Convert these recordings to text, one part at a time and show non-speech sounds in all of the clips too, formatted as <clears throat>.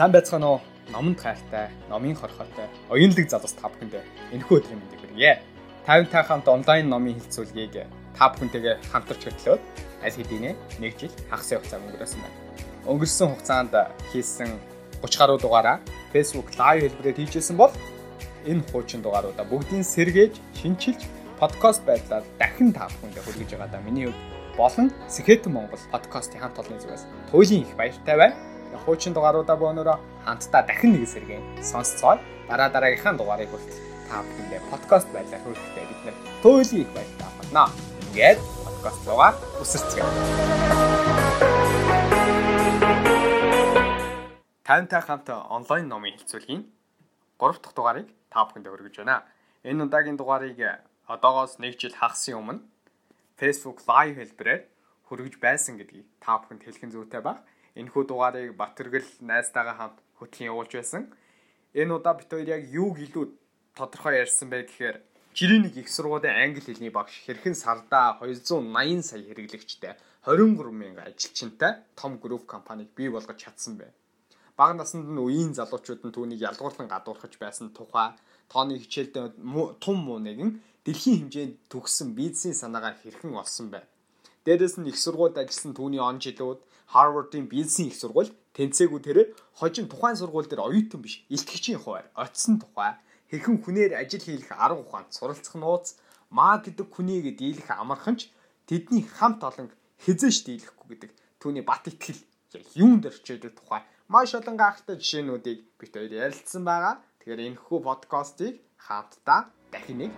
Сайн байцгаана уу? Номонд хайртай, номын хорхотой, оюунлаг залуус та бүхэндээ энэхүү өдрийн мэндийг хүргье. 50 хамт онлайн номын хилцүүлгийг та бүхэнтэйгээ хамтарч хөтлөөд аль хэдийнэ 1 жил хагас хугацаа өнгөрөөсөн байна. Өнгөрсөн хугацаанд хийсэн 30 гаруй дугаараа Facebook live хэлбэрээр хийжсэн бол энэ хуучин дугааруудаа бүгдийг сэргээж, шинчилж, подкаст байдлаар дахин та бүхэндээ хүргэж байгаа да миний хувьд болон Сэхэтэн Монгол подкастын хамт олонны зүгээс туйлын их баяртай байна хуучин дугааруудаа бөөнөрөө хамтдаа дахин нэг сэргээ сонсцгоо дараа дараагийнхаа дугаарыг хүртэл та бүхэндээ подкаст байлаа хүргэхдээ бид нэр туйлын их баяртай байна. Ингээд подкаст руугаа үсэрцгээе. 50-тай хамт онлайн номын хэлцүүлгийн 3 дахь дугаарыг та бүхэндээ хүргэж байна. Энэ удаагийн дугаарыг одоогоос 1 жил хагасын өмнө Facebook Live хэлбэрээр хүргэж байсан гэдгийг та бүхэнд хэлхэн зүйтэй баг. Энэхүү дугаарыг Батэргэл найзтайгаа хамт хөтлөн явуулж байсан. Энэ удаа бид хоёр яг юуг илүү тодорхой ярьсан бэ гэхээр Жирийн нэг их сургуулийн англи хэлний багш хэрхэн сардаа 280 сая хэрэглэгчтэй 23 мянган ажилчинтай том групп компанийг бий болгож чадсан бэ. Бага наснд нь үеийн залуучууд нь түүнийг ялгуурлан гадуурхаж байсан тухай тооны хичээлдээ тун муу нэгэн дэлхийн хэмжээнд төгссөн бизнесийн санаагаар хэрхэн олсон бэ. Дээрээс нь их сургуульд ажилласан түүний он жилүүд Harvard-ийн бизнесийн их сургууль тэнцээгүй тэрээр хожим тухайн сургууль дээр оюутан биш илтгэгчийн хуваар очисон тухай хэрхэн хүнээр ажил хийх арга ухаанд суралцах нууц маа гэдэг хүнийгээ дийлэх амарханч тэдний хамт олон хизээш дийлэхгүй гэдэг түүний бат итгэл юунд орчээдэг тухай маш олон гайхалтай жишээнүүдийг бид хоёр ярилцсан байгаа. Тэгэхээр энэ хүү подкастыг хамтдаа дахин нэг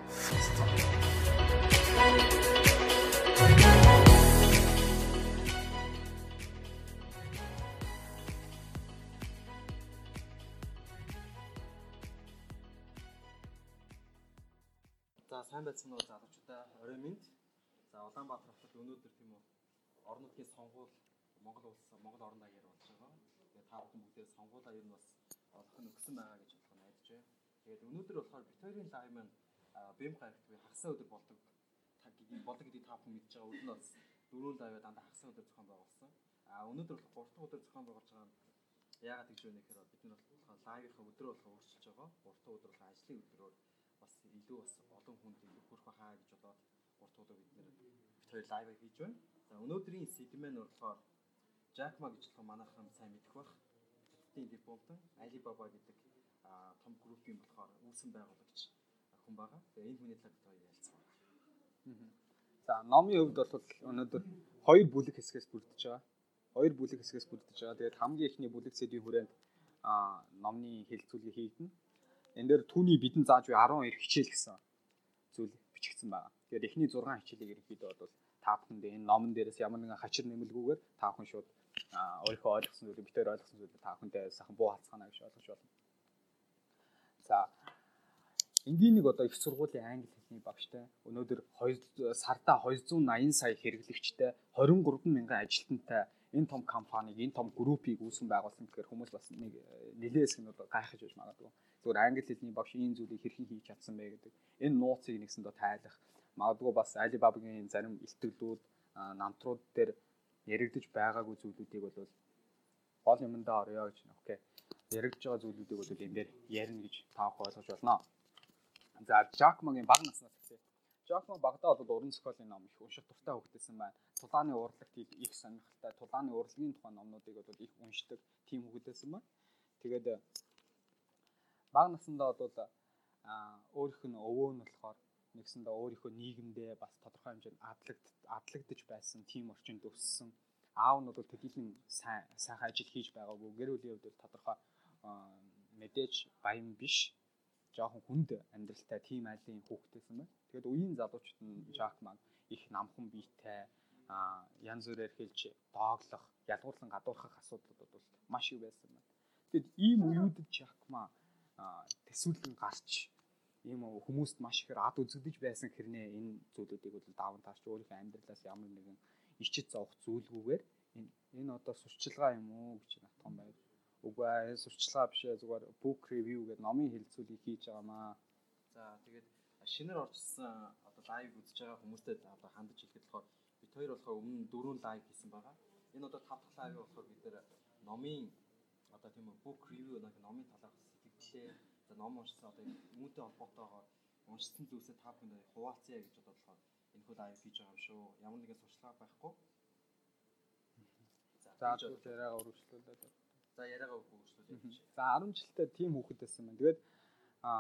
сайн байцгаана уу залуучуудаа орой минь. За Улаанбаатар хотод өнөөдөр тийм үү орон нутгийн сонгуул Монгол улс Монгол орон даяар болж байгаа. Тэгээд та бүхэн бүгдээ сонгуулаа ер нь бас олох нь өгсөн байгаа гэж бодох нь найдаж байна. Тэгээд өнөөдөр болохоор Викторийн лайв маань бэм гарагт хагасаа өдөр болдог болдог гэдгийг та бүхэн мэдж байгаа. Өдөр нь бас дөрөв лайв дандаа хагасаа өдөр зохион байгуулсан. А өнөөдөр бол 3 дахь өдөр зохион байгуулж байгаа нь яагаад гэж вэ гэхээр бид нар бол лайвынхаа өдрөө болохоор өөрчилж байгаа. 3 дахь өдөр бол ажлын өдрөөр бас илүү бас олон хүнд хүрэх хаа гэж бодоод урт удаа бид нэр бит хоёр лайв хийж байна. За өнөөдрийн сэдвэн нь болохоор Jackma гэж болох манайхан сайн мэдэх бах. Тэтгэлийн дипломтон Alibaba гэдэг том группийн болохоор үүсгэн байгуулагч хүн байгаа. Тэгээ энэ хүний талаар бид хоёр ярилцсан байна. За номын хувьд бол өнөөдөр хоёр бүлэг хэсгээс бүрдэж байгаа. Хоёр бүлэг хэсгээс бүрдэж байгаа. Тэгээд хамгийн ихний бүлэг сэдвийн хүрээнд а номны хэлцүүлгийг хийгдэнэ энэ дээр түүний бидэн зааж буй 12 хичээл гэсэн зүйл бичигдсэн байна. Тэгэхээр эхний 6 хичээлийг ерөнхийдөө бол та бүхэндээ энэ номон дээрээс ямар нэгэн хачир нэмэлгүйгээр та бүхэн шууд өөрийнхөө ойлгосон зүйлийг битээр ойлгосон зүйлийг та бүхэндээ сайхан буу хацгаана гэж ойлгож байна. За энгийн нэг одоо их сургуулийн англи хэлний багштай өнөөдөр сарда 280 сая хэрэглэгчтэй 23 мянган ажилтнтай энэ том компаниг энэ том группийг үүсгэн байгуулсан гэхээр хүмүүс бас нэг нэлээс нь бол гайхаж байж магадгүй зүгээр англи хэлний багш ийм зүйлийг хэрхэн хийж чадсан бэ гэдэг энэ нууцыг нэгсэндээ тайлах магадгүй бас Alibaba-гийн зарим илтгэлүүд намтрууд дээр яригдж байгаагүй зүйлүүдийг бол гол юмдаа орё гэж байна. Окей. Яригдж байгаа зүйлүүдийг бол энэ дээр ярина гэж таах ойлгож байна. За Jackma-гийн баг наснаас эхлэе. Jackma багтаа бол уран зохиолын ном их унших дуртай хөгжсөн байна. Тулааны урлагт их сонирхолтой, тулааны урлагийн тухай номнуудыг бол их уншдаг тийм хөгжсөн байна. Тэгээд бага насндаа бол өөрийнх нь өвөө нь болохоор нэгсэндээ өөрийнхөө нийгэмдээ бас тодорхой хэмжээнд адлагдж адлагдж байсан тийм орчинд өссөн. Аав нь бол төдийлөн сайн сайхан ажил хийж байгаагүй. Гэр бүлийн хувьд тодорхой мэдээж баян биш. Жохон хүнд амьдралтай тийм айлын хүүхдтэйсэн байна. Тэгээд үеийн залуучууд нь Жак маань их намхан биетэй а янз бүрээр хэлж дооглох, ядгуурлан гадуурхах асуудлууд бол маш их байсан байна. Тэгэд ийм үеүүдэд Жак маань төсөөлөн гарч ийм хүмүүст маш ихээр ад үзэгдэж байсан хэрнээ энэ зүйлүүдийг бол даван таарч өөрийнхөө амьдралаас ямар нэгэн ичит зовх зүйлгүйгээр энэ энэ одоо сурчилгаа юм уу гэж натхан байв. Үгүй ээ сурчилгаа биш ээ зүгээр book review гэдэг номын хэлэлцүүлгийг хийж байгаамаа. За тэгээд шинээр орчсон одоо лайв үзэж байгаа хүмүүстэй одоо хандаж хэлэхэд болохоор бид хоёр болохоор өмнө дөрөв лайв хийсэн байгаа. Энэ одоо тав дахь лайв болохоор бид нэр номын одоо тийм book review нэг номын талаар сэтгэлээ за ном уншсан одоо үүнтэй холбоотойгоор уншсан зүйлсээ та бүхэнд хуваалцъя гэж бодлохоор энэ хүү лайв хийж байгаа юм шүү. Ямар нэгэн сурчлага байхгүй. За тэгвэл яриагаа үргэлжлүүлээд. За яриагаа үргэлжлүүлээ. За 10 жилдээ тийм хүүхэд байсан байна. Тэгээд а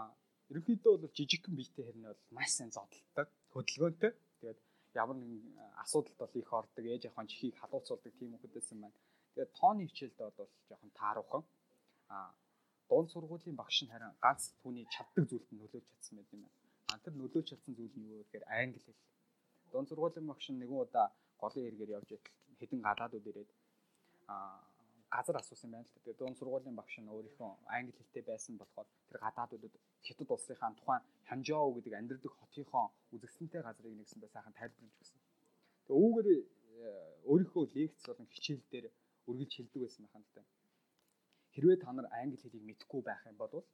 ерөнхийдөө бол жижигхэн биетэй хэрнээ бол маш сайн зодтолдог, хөдөлгөөнтэй. Тэгээд ямар нэгэн асуудалд бол их ордог, ээж ахын чихийг халууцуулдаг тийм хүүхэд байсан байна. Тэгээд тооны хичээлдээ бол жоохон тааруухан. А дунд сургуулийн багш нь харин ганц түүний чаддаг зүйлд нөлөөж чадсан байт юм байна. А тэр нөлөөж чадсан зүйл нь юу вэ гэхээр англи хэл. Дунд сургуулийн багш нь нэгэн удаа голын хэрэгээр явж байтал хэдэн гадаадууд ирээд газар асуусан байна л да. Тэгээд дунд сургуулийн багш нь өөрийнхөө англи хэлтэй байсан болохоор тэр гадаадуудад хятад улсынхаа тухайн Ханжоу гэдэг амьдрэх хотынхоо үзэсгэлэнтэй газрыг нэгсэндээ сайхан тайлбарлаж өгсөн. Тэгээд э, өөрийнхөө лекц болон хичээл дээр үргэлж хэлдэг байсан байна л да. Хэрвээ та нар англи хэлийг мэдэхгүй байх юм бол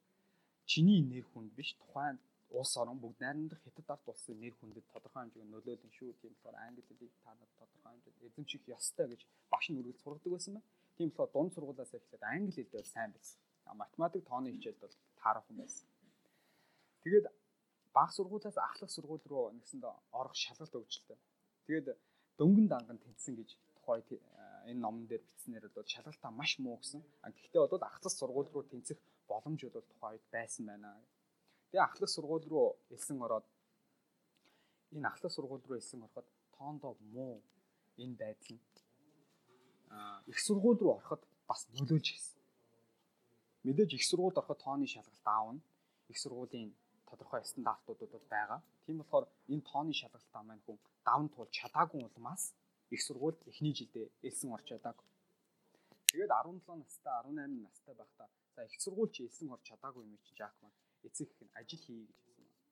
чиний нэр хүнд биш тухайн улс орон бүгд найрамдах хятад ард улсын нэр хүндэд тодорхой хэмжээний нөлөөлөн шүү. Тийм болохоор англи хэлийг та нар тодорхой хэмжээнд эзэмших ёстой гэж багш нь үргэлж сургадаг байсан байна. Тийм болохоор дунд сургуулиас эхлээд англи хэлдээ сайн байсан. Математик тооны хичээлд бол таарах юм байсан. Тэгээд баг сургуулиас ахлах сургууль руу нэгсэнд орох шалгалт өгчлээ. Тэгээд дөнгөн данган тэнцсэн гэж тухай энэ номон дээр бичснээр бол шалгалтаа маш муу гэсэн. Гэхдээ бол ахлах сургууль руу тэнцэх боломж бол тухайн үед байсан байна Тэгээ ахлах сургууль руу элсэн ороод энэ ахлах сургууль руу элсэн ороход тоондоо муу энэ байдал нь а их сургууль руу ороход бас нөлөөлж ирсэн. Мэдээж их сургуульд ороход тооны шалгалт аавна. Их сургуулийн тодорхой стандартуудад бол байгаа. Тийм болохоор энэ тооны шалгалтаа маань хүн давн тул чадаагүй улмаас их сургуульд эхний жилдээ элсэн орч чадаагүй. Тэгээд 17 настай 18 настай байхдаа за их сургууль чи элсэн орч чадаагүй юм чи Жак маань эцэг их нь ажил хий гэж хэлсэн байна.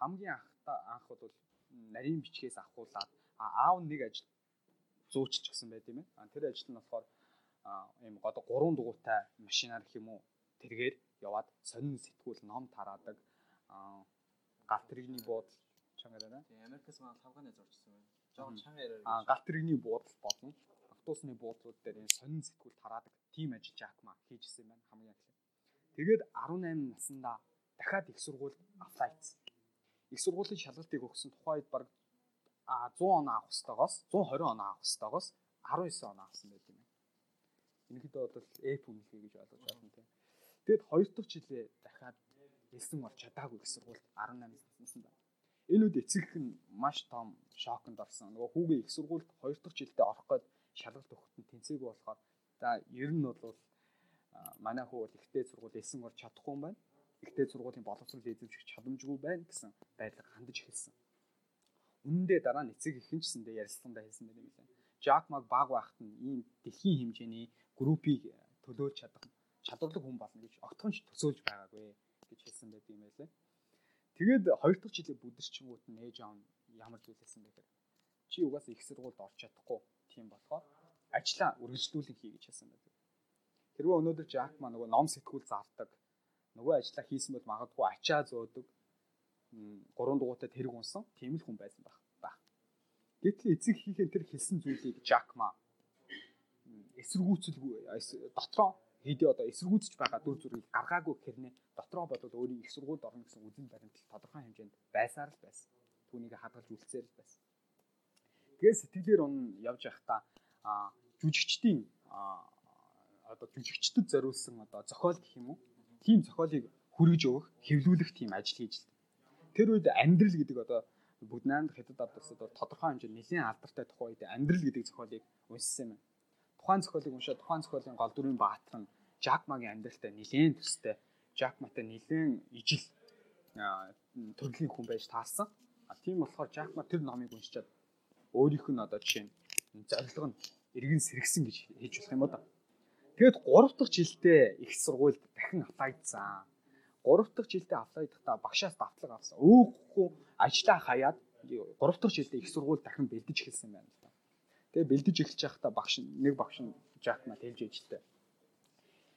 Хамгийн анхта анх бол нарийн бичгээс авахуулаад аав нэг ажил зүүчилж гсэн байт юм байна. Тэр ажил нь болохоор ийм одоо гурван дугуйтай машинаар гэх юм уу тэргээр яваад сонин сэтгүүл ном тараадаг галт тэрэгний буудал чангараа. Тийм Америкас маань тавгааны зурчсан байна. Жон чанга яриа. Аа галт тэрэгний буудал болно. Автобусны буудлууд дээр энэ сонин сэтгүүл тараадаг тим ажил Жакма хийжсэн байна хамгийн эхлээд. Тэгээд 18 наснда дахиад их сургууль аплай хийсэн. Их сургуулийн шалгалтыг өгсөн тухайд баг 100 оноо авах хэвээр 120 оноо авах хэвээр 19 оноо авсан байт юм. Энэхэдээ бол эп үнэлгээ гэж ойлгож байна тийм. Тэгэд хоёр дахь жилээ дахиад элсэн бол чадаагүй их сургууль 18 наснаас байна. Энэ үед эцэг нь маш том шоконд орсон. Нөгөө хүүгээ их сургуульд хоёр дахь жилдээ орох гээд шалгалт өгөхөд нь тэнцээгүй болохоор за ер нь бол манай хүү бол ихтэй сургууль элсэн орч чадахгүй юм байна ихтэй сургуулийн боловсрол эзэмших чадамжгүй байна гэсэн байдлыг хандаж эхэлсэн. Үнэн дээр дараа нь эцэг ихэнчсэндээ ярилцлагандаа хэлсэн байх юм лээ. Жак Маг баг байхад нь ийм дэлхийн хэмжээний группийг төлөөлж чадах чадварлаг хүн болно гэж огтхонч төсөөлж байгаагүй гэж хэлсэн байт юм байлээ. Тэгээд хоёр дахь жилийн бүдэрчингүүд нь ээж аав ямар зүйл хэлсэн бэ гэхээр чи угаасаа их сургуульд орч чадахгүй тийм болохоор ажлаа үргэлжлүүлэн хий гэж хэлсэн байдаг. Хэрвээ өнөөдөр Жак маа нөгөө ном сэтгүүл зардаг нөгөө ажиллаа хийсэн бол магадгүй ачаа зөөдөг гурван дугуйтай тэрэг унсан тийм л хүн байсан байх. Гэтэл эцэг хийхэн тэр хэлсэн зүйлийг Жакма эсэргүүцэлгүй дотроо хийдэ одоо эсэргүүцэж байгаа дүр зургийг гаргаагүй хэрнээ дотроо бодвол өөрийн их сургуульд орно гэсэн үзэн баримтал тодорхой хэмжээнд байсаар л байсан. Түүнийг хадгалж үлцээр л байсан. Тэгээ сэтгэлээр он явж байхдаа жүжигчдийн одоо жүжигчдэд зориулсан одоо зохиол гэх юм уу тийм зохиолыг хүргэж өгөх, хэвлүүлэх тийм ажил хийж л. Тэр үед амьдрал гэдэг одоо бүгд найрамдах хятад ардсад тодорхой хэмжээнд нэлийн алдартай тухай үед амьдрал гэдэг зохиолыг уншсан юм. Тухайн зохиолыг уншаад тухайн зохиолын гол дүрийн баатар нь Жакмагийн амьдралтай нэлийн төстэй, Жакматай нэлийн ижил төрлийн хүн байж таарсан. А тийм болохоор Жакма тэр номыг уншичаад өөрийнх нь одоо жишээ нь зорилго нь иргэн сэргсэн гэж хийж болох юм да. Тэгэд 3 дахь жилдээ их сургуульд дахин аплайдсан. 3 дахь жилдээ аплайдахдаа багшаас давтлага авсан. Өөхөө ажлаа хаяад 3 дахь жилдээ их сургууль дахин бэлдэж эхэлсэн байна. Тэгээ бэлдэж эхэлж байхдаа багш нэг багш нь Жакма тэлж ээжтэй.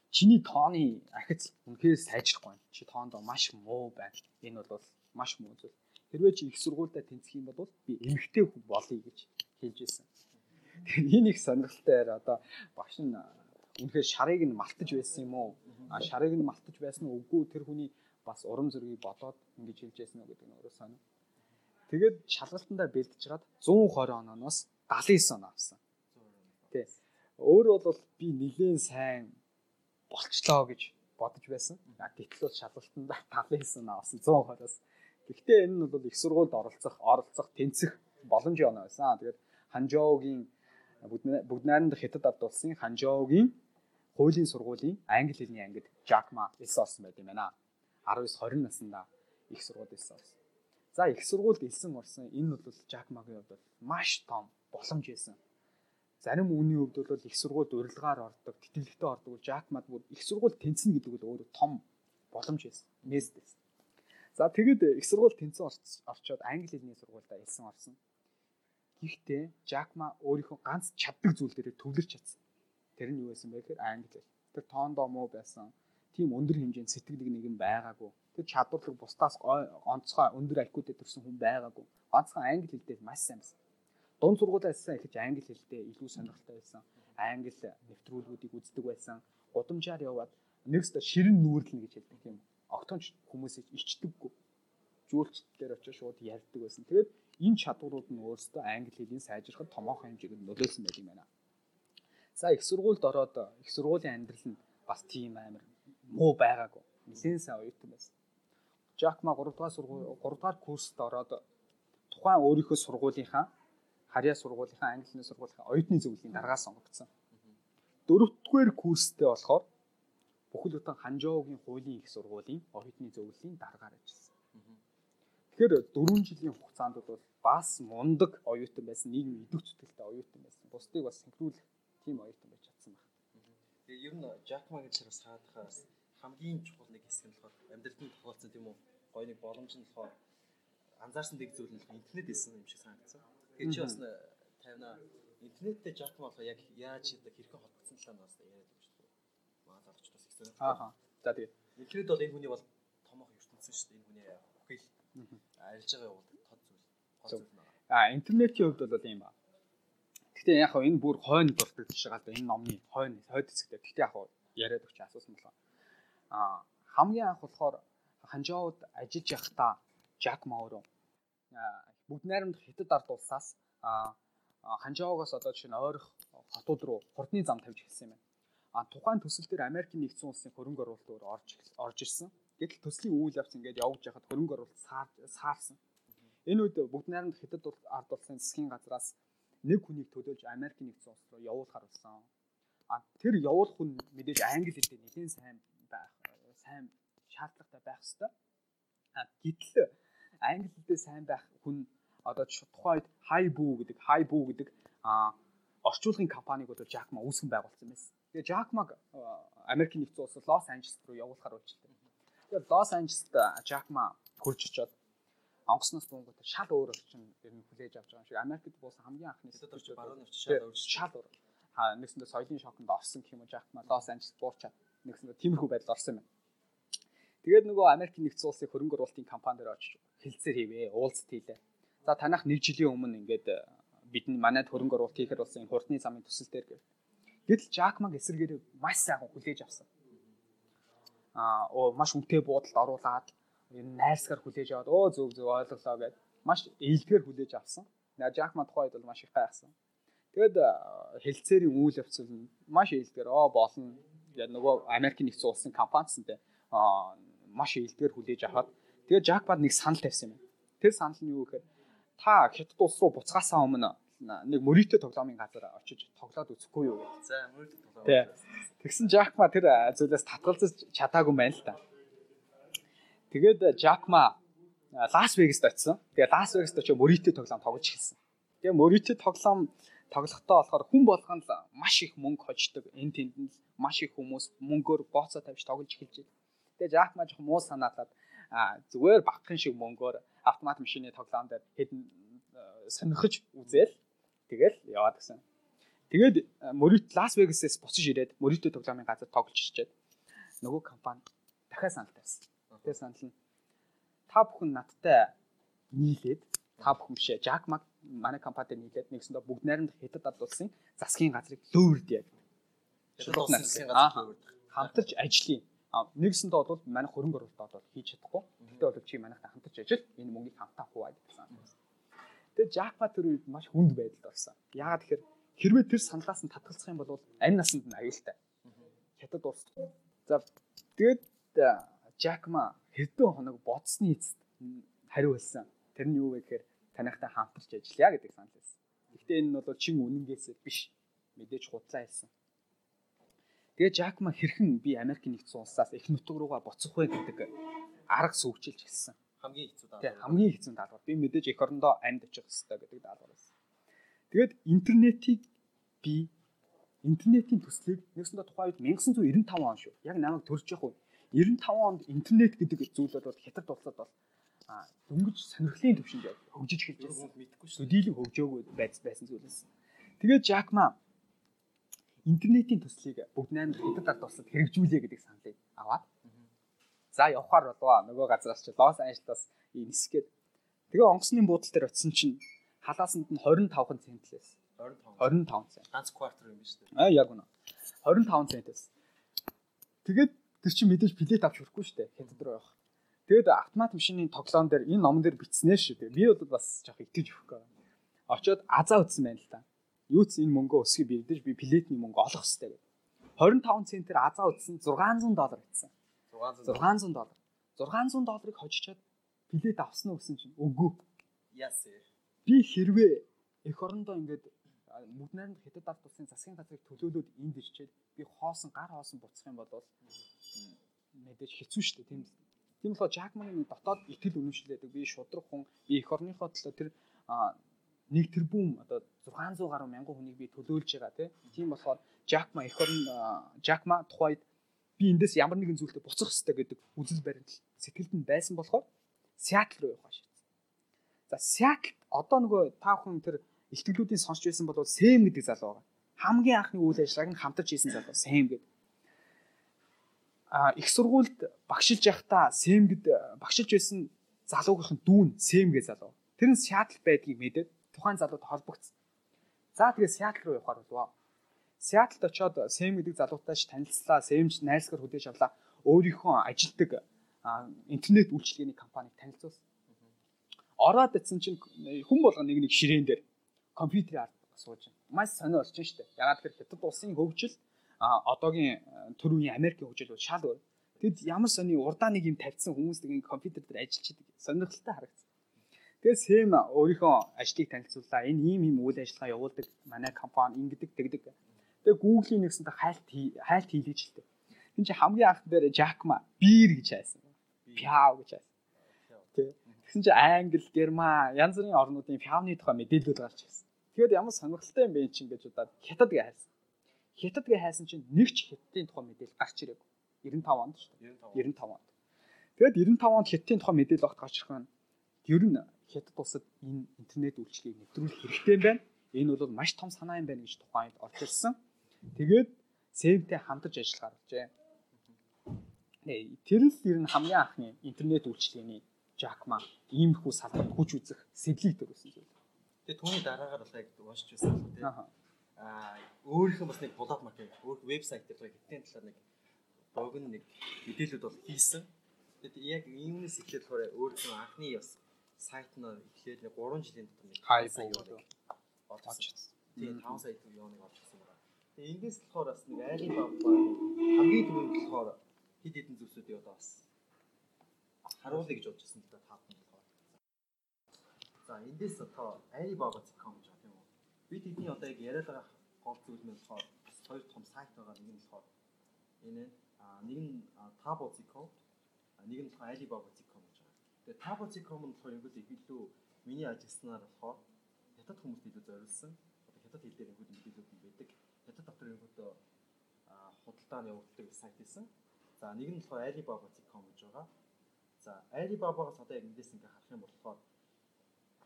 Чиний тооны ахиц үнэхээр сайжрахгүй. Чи тоондоо маш муу байна. Энэ бол маш муу зүйл. Хэрвээ чи их сургуультай тэнцэх юм бол би эмгтэй хүн болъё гэж хэлж ирсэн. Тэгээ энэ их сонирхолтой одоо багш нь үнэхээр шарыг нь малтаж байсан юм уу? А шарыг нь малтаж байсан үгүй тэр хүний бас урам зориг бодоод ингэж хэлж уу гэдэг нь өөрөө сонир. Тэгээд шалгалтандаа бэлдэж гад 120 онооноос 79 оноо авсан. Тий. Өөр бол би нилээн сайн болчлоо гэж бодож байсан. Гэтэл бол шалгалтандаа 79 оноо авсан 120-оос. Гэхдээ энэ нь бол их сургуульд оролцох, оролцох, тэнцэх боломжтой оноо байсан. Тэгээд Ханжоугийн бүгд найрамдах хятад ард улсын Ханжоугийн хуулийн сургуулийн англи хэлний ангид Жакма элсэн орсон байт юм байна. 19 20 наснда их сургуульд элсэн орсон. За их сургуульд элсэн орсон энэ бол Жакмагийн хувьд маш том боломж байсан. Зарим үүний хувьд бол их сургуульд урилгаар ордог, тэтгэлэгтэй ордог бол Жакмад бүр их сургуульд тэнцэнэ гэдэг бол өөрөө том боломж байсан. Месд байсан. За тэгэд их сургууль тэнцэн орчоод англи хэлний сургуультай элсэн орсон. Гэхдээ Жакма өөрийнхөө ганц чаддаг зүйл дээр төвлөрч чадсан. Тэр нь юу байсан бэ гэхээр англи хэл. Тэр тоондоо муу байсан. Тийм өндөр хэмжээнд сэтгэдэг нэгэн байгаагүй. Тэр чадварлаг бусдаас онцгой өндөр IQ-тэй төрсэн хүн байгаагүй. Ганцхан англи хэлтэй маш сайн байсан. Дунд сургуулиас сайн ихэж англи хэлтэй илүү сонирхолтой байсан. Англи нэвтрүүлгүүдийг үздэг байсан. Гудамжаар яваад нэгс ширэн нүүрлэнэ гэж хэлдэг тийм. Огтонч хүмүүсийг ичдэггүй. Жүүлчдээр очиж шууд ярьдаг байсан. Тэгээд энэ чадварууд нь өөрсдөө англи хэлийг сайжрахад томоохон хэмжээгээр нөлөөлсөн байдаг юм байна. За их сургуульд ороод их сургуулийн амьдрал нь бас тийм амар муу байгаагүй. Нэлээд сайн оюутан байсан. Жакма 3 дугаар сургууль 3 дугаар курст ороод тухайн өөрийнхөө сургуулийнхаа харьяа сургуулийнхаа англи хэлний сургуулийнхаа оюутны зөвлөлийн даргаа сонгогдсон. Дөрөвдүгээр курстээ болохоор бүхэл бүтэн Ханжоогийн хуулийн их сургуулийн оюутны зөвлөлийн даргаар ажилласан. Тэгэхээр 4 жилийн хугацаанд бол бас мундаг оюутан байсан, нийгэм идэвх зүтгэлтэй оюутан байсан. Бусдыг бас синхруулах тийм оюутан байж чадсан байна. Тэгээ ер нь Жакма гэж бас хаадахаас хамгийн чухал нэг хэсэг нь болохоор амьдралын тохиолдсон тийм үү гой нэг боломж нь болохоор анзаарсан дэг зүйл нь интернет байсан юм шиг санагдсан. Тэгээ чи бас тавина интернеттэй Жакма болохоо яг яаж хэрхэн холбогдсон талаар бас яриад өгч шүү. Манай залууч бас их сонирхолтой. Аа. За тэгээ интернет бол энэ хүний бол томоохон ертөнцийн шүү дээ. Энэ хүний бүхэл арилж байгаа явуулдаг тод зүйл. Гол зүйл байна. Аа интернетийн хувьд бол ийм ба. Гэхдээ яг хөө энэ бүр хойно байгаа л да энэ номны хойно хойд хэсэгтэй. Гэхдээ яг хөө яриад өгч асуусан болоо. Аа хамгийн анх болохоор Ханжоуд ажиллаж явахдаа Жак Мауру бүгд найрамдах хятад ард улсаас аа Ханжоогоос одоо жишээ нь ойрох хотууд руу хурдны зам тавьж эхэлсэн юм байна. А тухайн төсөл дээр Америкийн нэгдсэн улсын хөрөнгө оруулалт өөр орж орж ирсэн. Гэтэл төслийн үйл явц ингээд явж байхад хөрөнгө оруулалт саарсан. Энэ үед бүгд найрамдах хятад ард улсын засгийн газраас нэг хүнийг төлөөлж Америкийн нэгдсэн улс руу явуулахар болсон. А тэр явуулах хүн мэдээж англи хэлтэй нэгэн сайн байх сайн шаардлагатай байх ёстой. А гэтэл англи хэлтэй сайн байх хүн одоо тухайн үед хай бүү гэдэг хай бүү гэдэг а орчуулгын компаниг одоо Jackma үүсгэн байгуулсан байсан. Тэгээ Jackma Америкийн нэгдсэн улс Лос Анжелес руу явуулахар үйлчилдэг. Тэгээ Лос Анжелест Jackma хурж очоод онгосноос буунгууд шал өөр орчин ер нь хүлээж авч байгаа юм шиг Америкт буусан хамгийн анхны орчин баруун орчин шал өөр шал өөр. Ха нэгсэндээ соёлын шоконд орсон гэх юм уу Жакма Лос Анжелес буурчаад нэгсэндээ тиймэрхүү байдал орсон юм. Тэгээд нөгөө Америкийн нэгдсэн улсын хөрөнгө оруулалтын компани дээр очиж хэлцээр хийвээ, уулзалт хийлээ. За танах нэг жилийн өмнө ингээд э, бидний манайд хөрөнгө оруулалт хийхээр болсон энэ хурдны замын төсөл дээр гэв. Гэтэл Жакмаг эсэргээрээ маш сайхан хүлээж авсан. Аа оо маш үнэтэй буудалд оруулаад энэ найрсгаар хүлээж аваад өө зөв зөв ойлголоо гэд маш ээлтгэр хүлээж авсан. Жакма тухайд бол маш их гайхсан. Тэгэд хэлцээрийн үйл явц нь маш ээлтгэр оо болно. Яг нөгөө Америкийн нэгдсэн улсын компанисэнтэй аа маш ээлтгэр хүлээж аваад тэгээд Жакбад нэг санал тавьсан юм. Тэр санал нь юу гэхээр та хятад улс руу буцгаасаа өмнө нэг мөрөйтэй тоглоомын газар очиж тоглоод үзэхгүй юу гэж. За мөрөйтэй тоглоом. Тэгсэн Жакма тэр зүйлээс татгалзаж чадаагүй байна л та. Тэгээд Жакма Лас Вегаст очсон. Тэгээд Лас Вегаст очиж Мөритэ тоглоом тоглож эхэлсэн. Тэгээд Мөритэ тоглоом тоглохдоо болохоор хүн болгоно л маш их мөнгө хождог. Энэ тэнд нь маш их хүмүүс мөнгөөр бооцоо тавьж тоглож эхэлж байна. Тэгээд Жакма жоохон муу санаалаад зүгээр багхан шиг мөнгөөр автомат машины тоглоом дээр хэдэн сонирхож үзээл тэгэл яваад гисэн. Тэгээд Мөрит Лас Вегасээс буцаж ирээд Мөритэ тоглоомын газар тоглож ирчээд нөгөө компани дахиад санал тавьсан тэр санал нь та бүхэн надтай нийлээд та бүхэн бишээ Jack Mac манай компанид нийлээд нэгсэндээ бүгд найрамдах хятад ад улсын засгийн газрыг Улсын нарс. засгийн газар өгдөг. хамтарч ажиллая. Нэгсэндээ бол манай хөрөнгө оруулалтад бол хийж чадахгүй. Гэтэ бол чи манайхтай хамтарч ажил энэ мөнгийг хамтаа хуваад гэсэн. Тэгээ Жакма тэр үед маш хүнд байдалд орсон. Яагаад тэгэхээр хэрвээ тэр саналаас нь татгалзах юм бол аль насанд нь аюултай. Хятад улс. За тэгээд Жакма хэдэн хоног бодсны эцэст хариу хэлсэн. Тэр нь юу вэ гэхээр танайхтай хамтарч ажиллая гэдэг санал хэлсэн. Гэхдээ энэ нь бол чин үнэнгээсээ биш. Мэдээж худлаа хэлсэн. Тэгээ Жакма хэрхэн би Америк нэгдсэн улсаас их нутаг руугаа буцах вэ гэдэг арга сүйчилж хэлсэн. Хамгийн хэцүү даа. Тэг хамгийн хэцүү даалгавар. Би мэдээж эх орондоо амьд очих хэрэгтэй гэдэг даалгавар байсан. Тэгээд интернетийг би интернетийн төслийг нэгсэндээ тухайн үед 1995 он шүү. Яг намайг төрж явах үе. 95 онд интернет гэдэг зүйл бол хятад улсад бол дөнгөж сонирхлын төвшөнд хөгжиж эхэлж байсан. хүн мэдэхгүй шүү. Төдийлөн хөгжөөгүй байсан зүйлээс. Тэгээд Жакма интернетийн төслийг бүгд найрамд хятад ард улсад хэрэгжүүлээ гэдэг саналыг аваад. За явахаар болов нөгөө газраас чи Лос Анжелес нисгээд тэгээ онгоцны буудлын дээр очисон чинь халаасанд нь 25 цент лээс 25. 25 цент Ганц квартер юм биш үү? а яг үнэ. 25 цент байсан тэгээд тэр чинь мэдээж билет авч хүрэхгүй шүү дээ. Хятад руу явах. Тэгээд автомат машины тоглоом дээр энэ номон дээр бичснээ шүү дээ. Би бол бас жоох итгэж өгөхгүй. Очоод азаа үтсэн байна л та юу ч энэ мөнгөө өсгий бирдэж би билетний мөнгө олох хэрэгтэй гэдэг 25 центээр азаа үтсэн 600 доллар гэсэн 600. 600 доллар. 600 долларыг хожичоод билет авсан уу гэсэн чинь үгүй. Яс. Би хэрвээ эх орондоо ингээд мөд найрамд хятад ард улсын засгийн газрыг төлөөлөөд энд ирчээд би хоосон гар хоосон буцах юм бол мэдээж хэцүү шүү дээ тийм л. Тийм болохоор Жакмагийн дотоод итгэл үнэмшлээдэг би шудрах хүн би эх орныхоо төлөө тэр нэг тэрбум одоо 600 гаруй мянган хүнийг би төлөөлж байгаа тийм болохоор Жакма эх орн Жакма тухайд би эндээс ямар нэгэн зүйлтэй буцах хэрэгтэй гэдэг үзэл баримт сэтгэлд нь байсан болохоор Сиэтл руу явах шийдсэн. За Сиэтл одоо нөгөө та бүхэн тэр ихтгэлүүдийн сонсч байсан бол Сэм гэдэг залуу байгаа. Хамгийн анхны үйл ажиллагааг нь хамтарч хийсэн залуу Сэм гэдэг. А их сургуульд багшилж явахдаа Сэм гэд багшилж байсан залуугийнх нь дүүн Сэм гэж залуу. Тэр нь Сиэтл байдгийг мэдээд тухайн залууд холбогдсон. За тэгээ Сиэтл руу явахаар болов. Сиэтлд очоод Сэм гэдэг залуутай ч танилцлаа. Сэмч найзгаар хүлээж авлаа. Өөрийнхөө ажилдаг интернет үйлчилгээний компаниг танилцуулсан. Ороод ицсэн чинь хүн болго нэг нэг ширээн дээр компьютерийн ард сууж байна. Маш сонио байна шүү дээ. Ягаад гэхээр хятад улсын хөгжил одоогийн а, тэр үеийн Америкийн хөгжил бол шал өөр. Тэгэд ямар сони урдаа нэг юм тавьсан хүмүүс нэг компьютер дээр ажиллаж байдаг. Сонирхолтой харагдсан. Тэгээ Сэм өөрийнхөө ажлыг танилцууллаа. Энэ ийм ийм үйл ажиллагаа явуулдаг манай компани ингэдэг тэгдэг. Тэгээ Google-ийн нэгсэнтэй хайлт хайлт хийлгэж л дээ. Энд чи хамгийн анх дээр Jackma бир гэж хайсан. Пяв гэж хайсан. Тэ. Тэгсэн чи Англи, Герман, янз бүрийн орнуудын пявны тухай мэдээлэлүүд гарч ирсэн. Тэгээд ямар сонирхолтой юм бэ чинь гэж удаад Хятад гээ хайсан. Хятад гээ хайсан чинь нэг ч Хятадын тухай мэдээлэл гарч ирээгүй. 95 онд шүү дээ. 95. 95 онд. Тэгээд 95 онд Хятадын тухай мэдээлэл огт гарч ирэх нь ер нь Хятад улсад энэ интернет үйлчилгээг нэвтрүүлэх хэрэгтэй юм байна. Энэ бол маш том санаа юм байна гэж тухайд орж ирсэн. Тэгээд Сэвтэй хамтарч ажиллагаар болжээ. Нэ тэр л ер нь хамгийн анхны интернет үйлчилгээний Жакма иймэрхүү салбарт хүч үзэх сэдлийг төрүүлсэн зүйл. Тэгээ түүний дараагаар бол яг уншиж байсан л тийм. Аа. Өөрийнх нь бас нэг булаад маркет өөр вебсайт дээр хэдийн талаар нэг богн нэг мэдээлэлүүд бол хийсэн. Тэгээд яг иймнээс эхлээд болохоор нь анхны бас сайт нь эхлээд нэг 3 жилийн дотор нэг Хай сая авсан. Тийм Мгм. 5 сая олж авсан байна. Тэгээ эндээс болохоор бас нэг айлын баб хамгийн түрүүнд болохоор хэд хэдэн зүйлсүүдийг одоо бас харуулъя гэж байсан л да хүн болохоор. За эндээс одоо Alibaba.com гэж байна юм уу? Бид эдний одоо яг яриад байгаа гол зүйл нь болохоор хоёр том сайт байгаа нэг нь болохоор энэ нэг нь а нэг нь болохоор байгаа. Тэгээ Tabo.com нь болохоор л илүү миний ажилласнаар болохоор хятад хүмүүст илүү зориулсан. Одоо хятад хэл дээр ингүүд мэдээлүүд нь байдаг. Хятад дотор ингүүд худалдаа нь явуулдаг сайт байсан. За нэг нь болохоор Alibaba.com гэж байгаа. За Alibaba-гаас одоо яг эндээс ингээ харах юм болохоор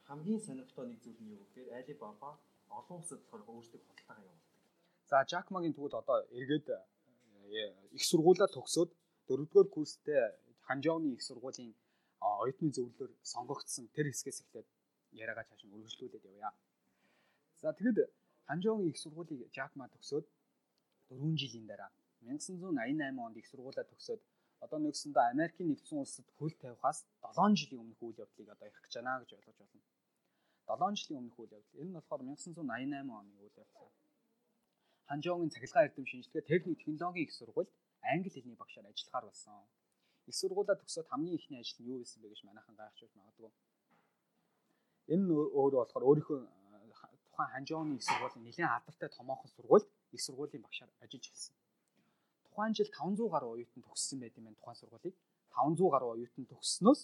хамгийн сонирхолтой нэг зүйл нь юу гэхээр Alibaba олон улсад болохоор өөрсдөө худалдаагаа явуулдаг. За Жакмагийн тэгвэл одоо эргээд э, их сургуулаа төгсөөд дөрөвдүгээр курстэй Ханжооны их сургуулийн оюутны зөвлөлөөр сонгогдсон тэр хэсгээс эхлээд яриагаа цааш нь үргэлжлүүлээд явъя. За тэгэд Ханжооны их сургуулийг Жакма төгсөөд 4 жилийн дараа 1988 онд их сургуулаа төгсөөд одоо нэгсэндээ Америкийн нэгдсэн улсад хөл тавихаас 7 жилийн өмнөх үйл явдлыг одоо ярих гэж байна гэж ойлгож байна. 7 жилийн өмнөх үйл явдал. Энэ нь болохоор 1988 оны үйл явдал. Ханжоогийн цахилгаан эрдэм шинжилгээ техник технологийн их сургуульд англи хэлний багшаар ажиллахаар болсон. Их сургуулаа төгсөөд хамгийн ихний ажил нь юу байсан бэ гэж манайхан гайхаж магадгүй. Энэ өөрөө болохоор өөрийнхөө тухайн ханжооны их сургуулийн нэлээд алдартай томоохон сургуульд их сургуулийн багшаар ажиллаж эхэлсэн. Тухайн жил 500 гаруй оюутан төгссөн байт юм байна тухайн сургуулийг. 500 гаруй оюутан төгссөнөөс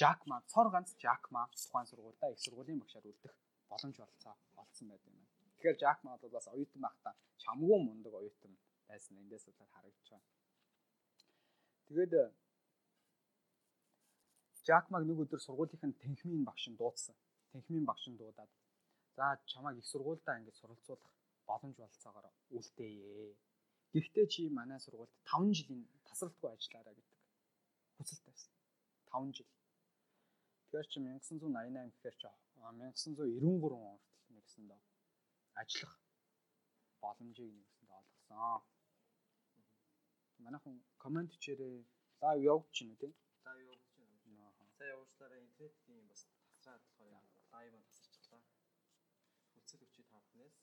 Жакма цор ганц Жакма тухайн сургуультай их сургуулийн багшаар үлдэх боломж олцоо олцсон байт юм байна. Тэгэхээр Жакма бол бас оюутан байхдаа чамгүй мундаг оюутан байсан эндээс бол харагдаж байна. Тэгээд Жакмаг нэг өдөр сургуулийнх нь тэнхмийн багш нь дуудсан. Тэнхмийн багш нь дуудаад за чамайг их сургуультай ингэж суралцуулах боломж болцоогоор үлдээе. Гэхдээ чи манай сургуульд 5 жилийн тасралтгүй ажиллаарай гэдэг хүсэлт байсан. 5 жил. Тэгэхээр чи 1988 гэхээр чи 1993 он хүртэл нэгсэндээ ажиллах боломжийг нэгсэндээ олгосон. Манайхан комент чирээ лайв явуулж байна тийм. За явуулж байна. За явуулчлаараа интернетийн бас тасраад болохоор лайв нь тасарчлаа. Хүсэл өчид таахнаас.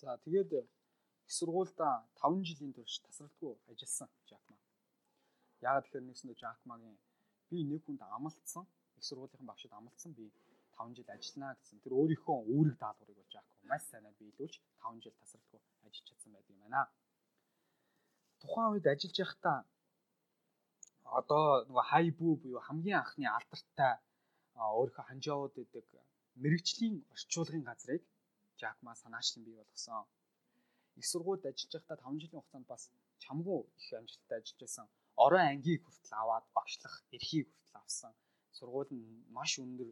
За тэгээд их сургуульда 5 жилийн турш тасралтгүй ажилласан Жакма. Яагаад тэгэхээр нэгсэндээ Жакмагийн би нэг хүнд амлалтсан их сургуулийн багшид амлалтсан би 5 жил ажиллана гэсэн. Тэр өөрийнхөө үүрэг даалгаврыг болж аахгүй маш сайнаар биелүүлж 5 жил тасралтгүй ажиллаж чадсан байдаг юм байна. Тухайн үед ажиллаж байхдаа одоо нөгөө хайбүү буюу хамгийн анхны алдартай өөрийнхөө ханжаууд гэдэг мэрэгжлийн орчуулгын газрыг Жакма санаачлан бий болгосон. Их сургуульд ажиллаж байхдаа 5 жилийн хугацаанд бас чамгүй их амжилттай ажиллаж байсан. Орон ангийг хүртэл аваад багшлах эрхийг хүртэл авсан сургууль нь маш өндөр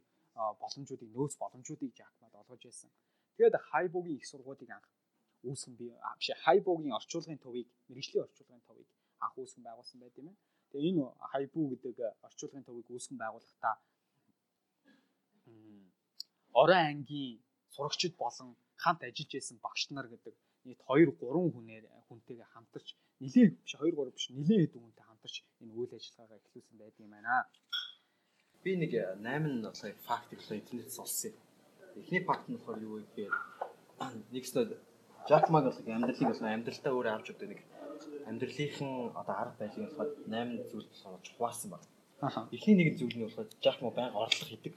боломжуудыг нөөц боломжуудыг Жакмад олгож байсан. Тэгээд Хайбогийн их сургуулийг анх үүсгэн би биш Хайбогийн орчуулгын төвийг мэрэгжлийн орчуулгын төвийг анх үүсгэн байгуулсан байт юм байна. Тэгээ энэ Хайбу гэдэг орчуулгын төвийг үүсгэн байгуулахдаа орон ангийн сурагчид болон хамт ажиллаж байсан багш нар гэдэг нийт 2 3 хүнээр хүнтэйгээ хамтарч нэлээд биш 2 3 биш нэлээд хэдэн хүнтэй хамтарч энэ үйл ажиллагаагаа эхлүүлсэн байдаг юм байна. Би нэг 8 нь болохоор факт ихлэ интернетээс олсон. Эхний факт нь болохоор юу вэ гэхээр <clears throat> нэгсдээ Жакмаг бол амьдралыг бол амьдралтаа өөрөө авч өгдөг нэг амьдралынхан одоо арга байлыг болохоор 8 зүйл болохоор чухаалсан баг. Эхний нэг зүйл нь болохоор Жакма байнга орлого хийдэг.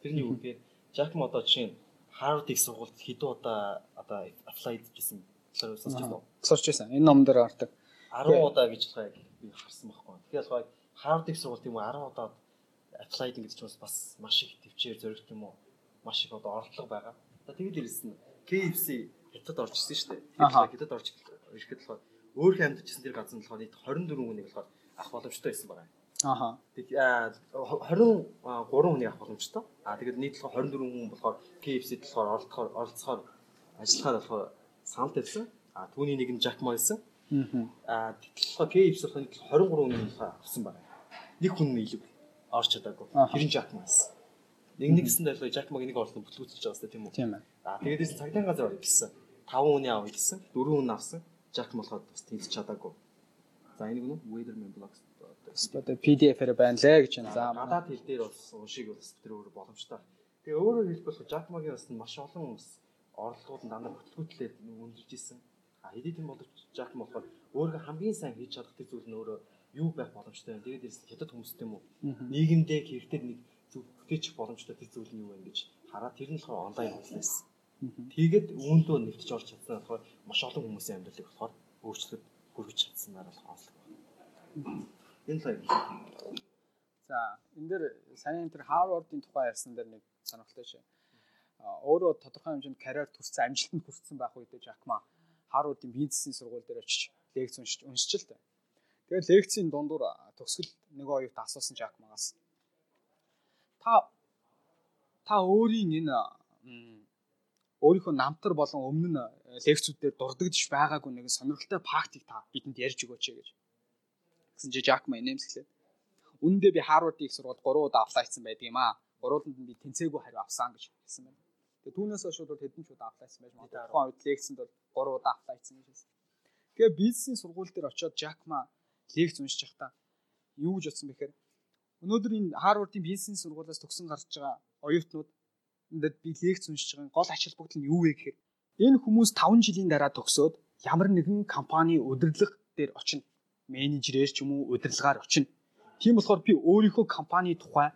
Тэр нь юу гэхээр Жакма одоо жишээ нь Harvard их сургуульд хэдэн удаа одоо apply хийжсэн болохоор сонсч байна? Сонсч байсан. Энэ ном дээр ордог. 10 удаа гэж болохоор би харсан байхгүй. Тэгэхээр болохоор Harvard их сургууль тийм үү 10 удаа applied гэдэг чинь бас маш их төвчээр зоригт юм уу маш их одоо орлого байгаа. Одоо тэгээд ирсэн KFC хятад орж ирсэн шүү дээ. Хятад орж ирэхэд болохоор өөр хэмд чсэн тэр газар нь болохоор нийт 24 хүнийг болохоор авах боломжтой байсан байгаа. Аха. Тэг 23 хүнийг авах боломжтой. Аа тэгээд нийт болохоор 24 хүн болохоор KFC-д болохоор оролцохоор оролцохоор ажиллахаар болохоор санал тавьсан. Аа түүний нэг нь Jack Ma байсан. Аа тэгэхээр KFC болохоор 23 хүнийг авсан байгаа. Нэг хүн илүү орж чадаагүй. Нь Jack Ma байсан. Нэг нэг гэсэн дайлгаа Jack Ma-г нэг орлон бүтлгүүцэж байгаа сте тийм үү? Тийм ээ. Аа тэгээд цагдаан газар орё гэсэн. 5 хүний авъя гэсэн. 4 хүн авсан. Jack болоход бас тэнцэж чадаагүй. За энийг нү Weatherman Blocks одоо PDF-ээр байна лээ гэж байна. За гадаад хэл дээр бас уншиг бас тэр өөр боломжтой. Тэгээ өөрөөр хэлбэл Jack Ma-гийн бас маш олон бас орлогууд нь дандаа бүтлгүүтлээ өндөрж исэн. А хэдий тийм боловч Jack Ma болохоор өөрөө хамгийн сайн хийж чадах тэр зүйл нь өөрөө юу байх боломжтой вэ? Тэгээд ирсэн хятад хүмүүстэй юм уу? Нийгэмдээ хэрэгтэй нэг зөв бүтээчих боломжтой тэр зүйл нь юу вэ гэж хараад тэр нь болохоор онлайн бизнес. Тэгээд үүндөө нэвтэж орж чадсан болохоор маш олон хүмүүсийн амьдралыг болохоор өөрчлөлт хүргэж чадсанаар болох онцлог байна. Энэ л юм. За энэ дэр сайн энэ Harvard-ын тухай ярьсан дээр нэг сонирхолтой шээ. Өөрөө тодорхой хэмжээнд карьер төрсэн амжилтанд хүрсэн байх үедээ Jack Ma Harvard-ын бизнесийн сургууль дээр очиж лекц уншиж уншиж л дээ. Тэгээд лекцийн дундуур төгсгөл нөгөө оюут асуусан Жак магаас. Та та өөрийн энэ өөрийнхөө намтар болон өмнө нь лекцүүдээр дурддагч байгаагүй нэгэн сонирхолтой фактыг та бидэнд ярьж өгөөч гэж. Гэсэн чи Жак ма инээмсэглээд. Үндэ би Харвардын их сургуульд 3 удаа аплай хийсэн байдаг юм аа. Гурвууланд нь би тэнцээгүй хариу авсан гэж хэлсэн байна. Тэгээ түүнээс хойш бол хэдэн ч удаа аплай хийсэн байж магадгүй. Тухайн үед лекцэнд бол 3 удаа аплай хийсэн гэж хэлсэн. Тэгээ бизнесийн сургууль дээр очиод Жакма лекц уншиж байхдаа юу гэж бодсон бэхээр өнөөдөр энэ Харвардын бизнесийн сургуулиас төгсөн гарч байгаа оюутнууд эндэд би лекц уншиж байгаа гол ач холбогдол нь юу вэ гэхээр энэ хүмүүс 5 жилийн дараа төгсөөд ямар нэгэн компани удирдлага дээр очино. Менежерээр ч юм уу удирдлагаар очино. Тийм болохоор би өөрийнхөө компани тухай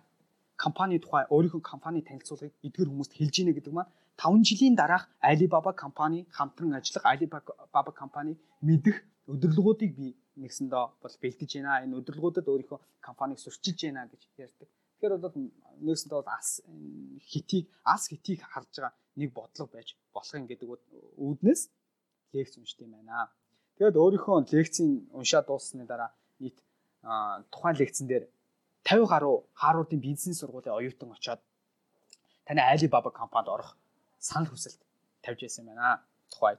компани тухай өөрийнхөө компани танилцуулгыг эдгээр хүмүүст хэлж ийнэ гэдэг маань 5 жилийн дараах Alibaba компани хамтран ажиллах Alibaba компани мэдэх удирдлагуудыг би нэгсэндээ бол бэлдэж байна. Энэ удирдлагуудад өөрийнхөө компанийг сурчилж байна гэж ярьдаг. Тэгэхээр бол нэгсэндээ бол ас хитийг ас хитийг харж байгаа нэг бодлого байж болох юм гэдэг үүднээс лекц уншд юм байна. Тэгээд өөрийнхөө лекцийн уншаад дууссаны дараа нийт тухайн лекцэн дээр 50 гаруй Харвардын бизнес сургуулийн оюутан очоод таны Alibaba компанид орох санал хүсэлт тавьж байсан байна. Тухайд.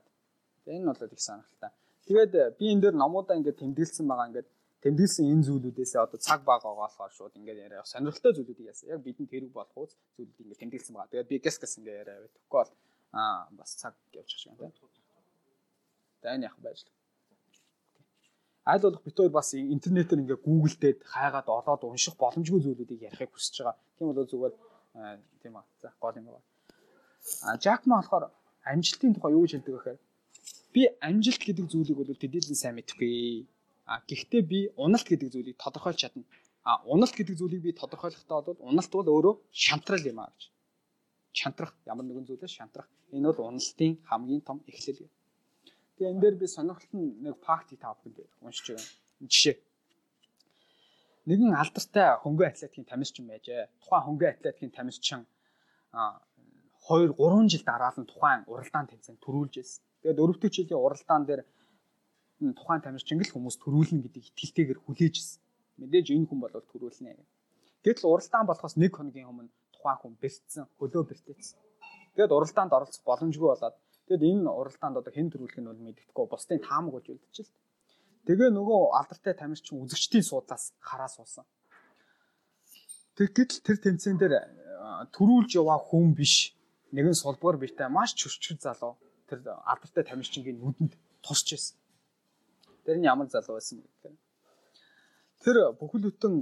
Энэ бол их сонирхолтой. Тэгээд би энэ дээр номуудаа ингээд тэмдэглэсэн байгаа ингээд тэмдэглэсэн энэ зүйлүүдээсээ одоо цаг бага огаалахаар шууд ингээд яриа. Сонирхолтой зүйлүүдийг яасан. Яг бидний тэрэг болох уу зүйлүүдийг ингээд тэмдэглэсэн байгаа. Тэгээд би гэс гэс ингээд яриа байв. Тэгэхгүй бол аа бас цаг явчих шиг байна. Энэ яах байж л аль болох бит хоёр бас интернетээр ингээ гуглдээд хайгаад олоод унших боломжгүй зүйлүүдийг ярихыг хүсэж байгаа. Тийм бол зүгээр тийм аа. За гол юм байна. А Жакма болохоор амжилтын тухай юу гэж хэлдэг вэ гэхээр би амжилт гэдэг зүйлийг бол тэдэлэн сайн мэдэхгүй. А гэхдээ би уналт гэдэг зүйлийг тодорхойлж чадна. А уналт гэдэг зүйлийг би тодорхойлохдоо бол уналт бол өөрөө шантрал юм аа гэж. Шантрах ямар нэгэн зүйлээс шантрах. Энэ бол уналтын хамгийн том эхлэл. Тэгээ энэ дээр би сонирхолтой нэг фактыг та бүхэнд уншиж байгаа. Жишээ. Нэгэн алдартай хөнгөн атлетикийн тамирчин байжээ. Тухайн хөнгөн атлетикийн тамирчин а 2 3 жил дараалан тухайн уралдаан тэмцээнд төрүүлж байсан. Тэгээд өрөвдөг жилийн уралдаан дээр тухайн тамирчин л хүмүүс төрүүлнэ гэдэг итгэлтэйгээр хүлээж ирсэн. Мэдээж энэ хүн бол төрүүлнэ. Гэтэл уралдаан болохоос нэг хоногийн өмнө тухайн хүн бэртсэн, хөлөө бэртээсэн. Тэгээд уралдаанд оролцох боломжгүй болоод Тэгэд энэ уралдаанд одоо хэн төрүүлэх нь бол мэддэхгүй бусдын таамаг болж үлдчихэл. Тэгээ нөгөө алдартай тамирчин үзэгчдийн суудлаас хараа суусан. Тэгэхэд тэр тэмцээн дээр төрүүлж яваа хүн биш нэгэн сулбар биетэй маш чөчгөр залуу тэр алдартай тамирчингийн нүдэнд тусч байсан. Тэр нь ямар залуу байсан гэхээр тэр бүхэл бүтэн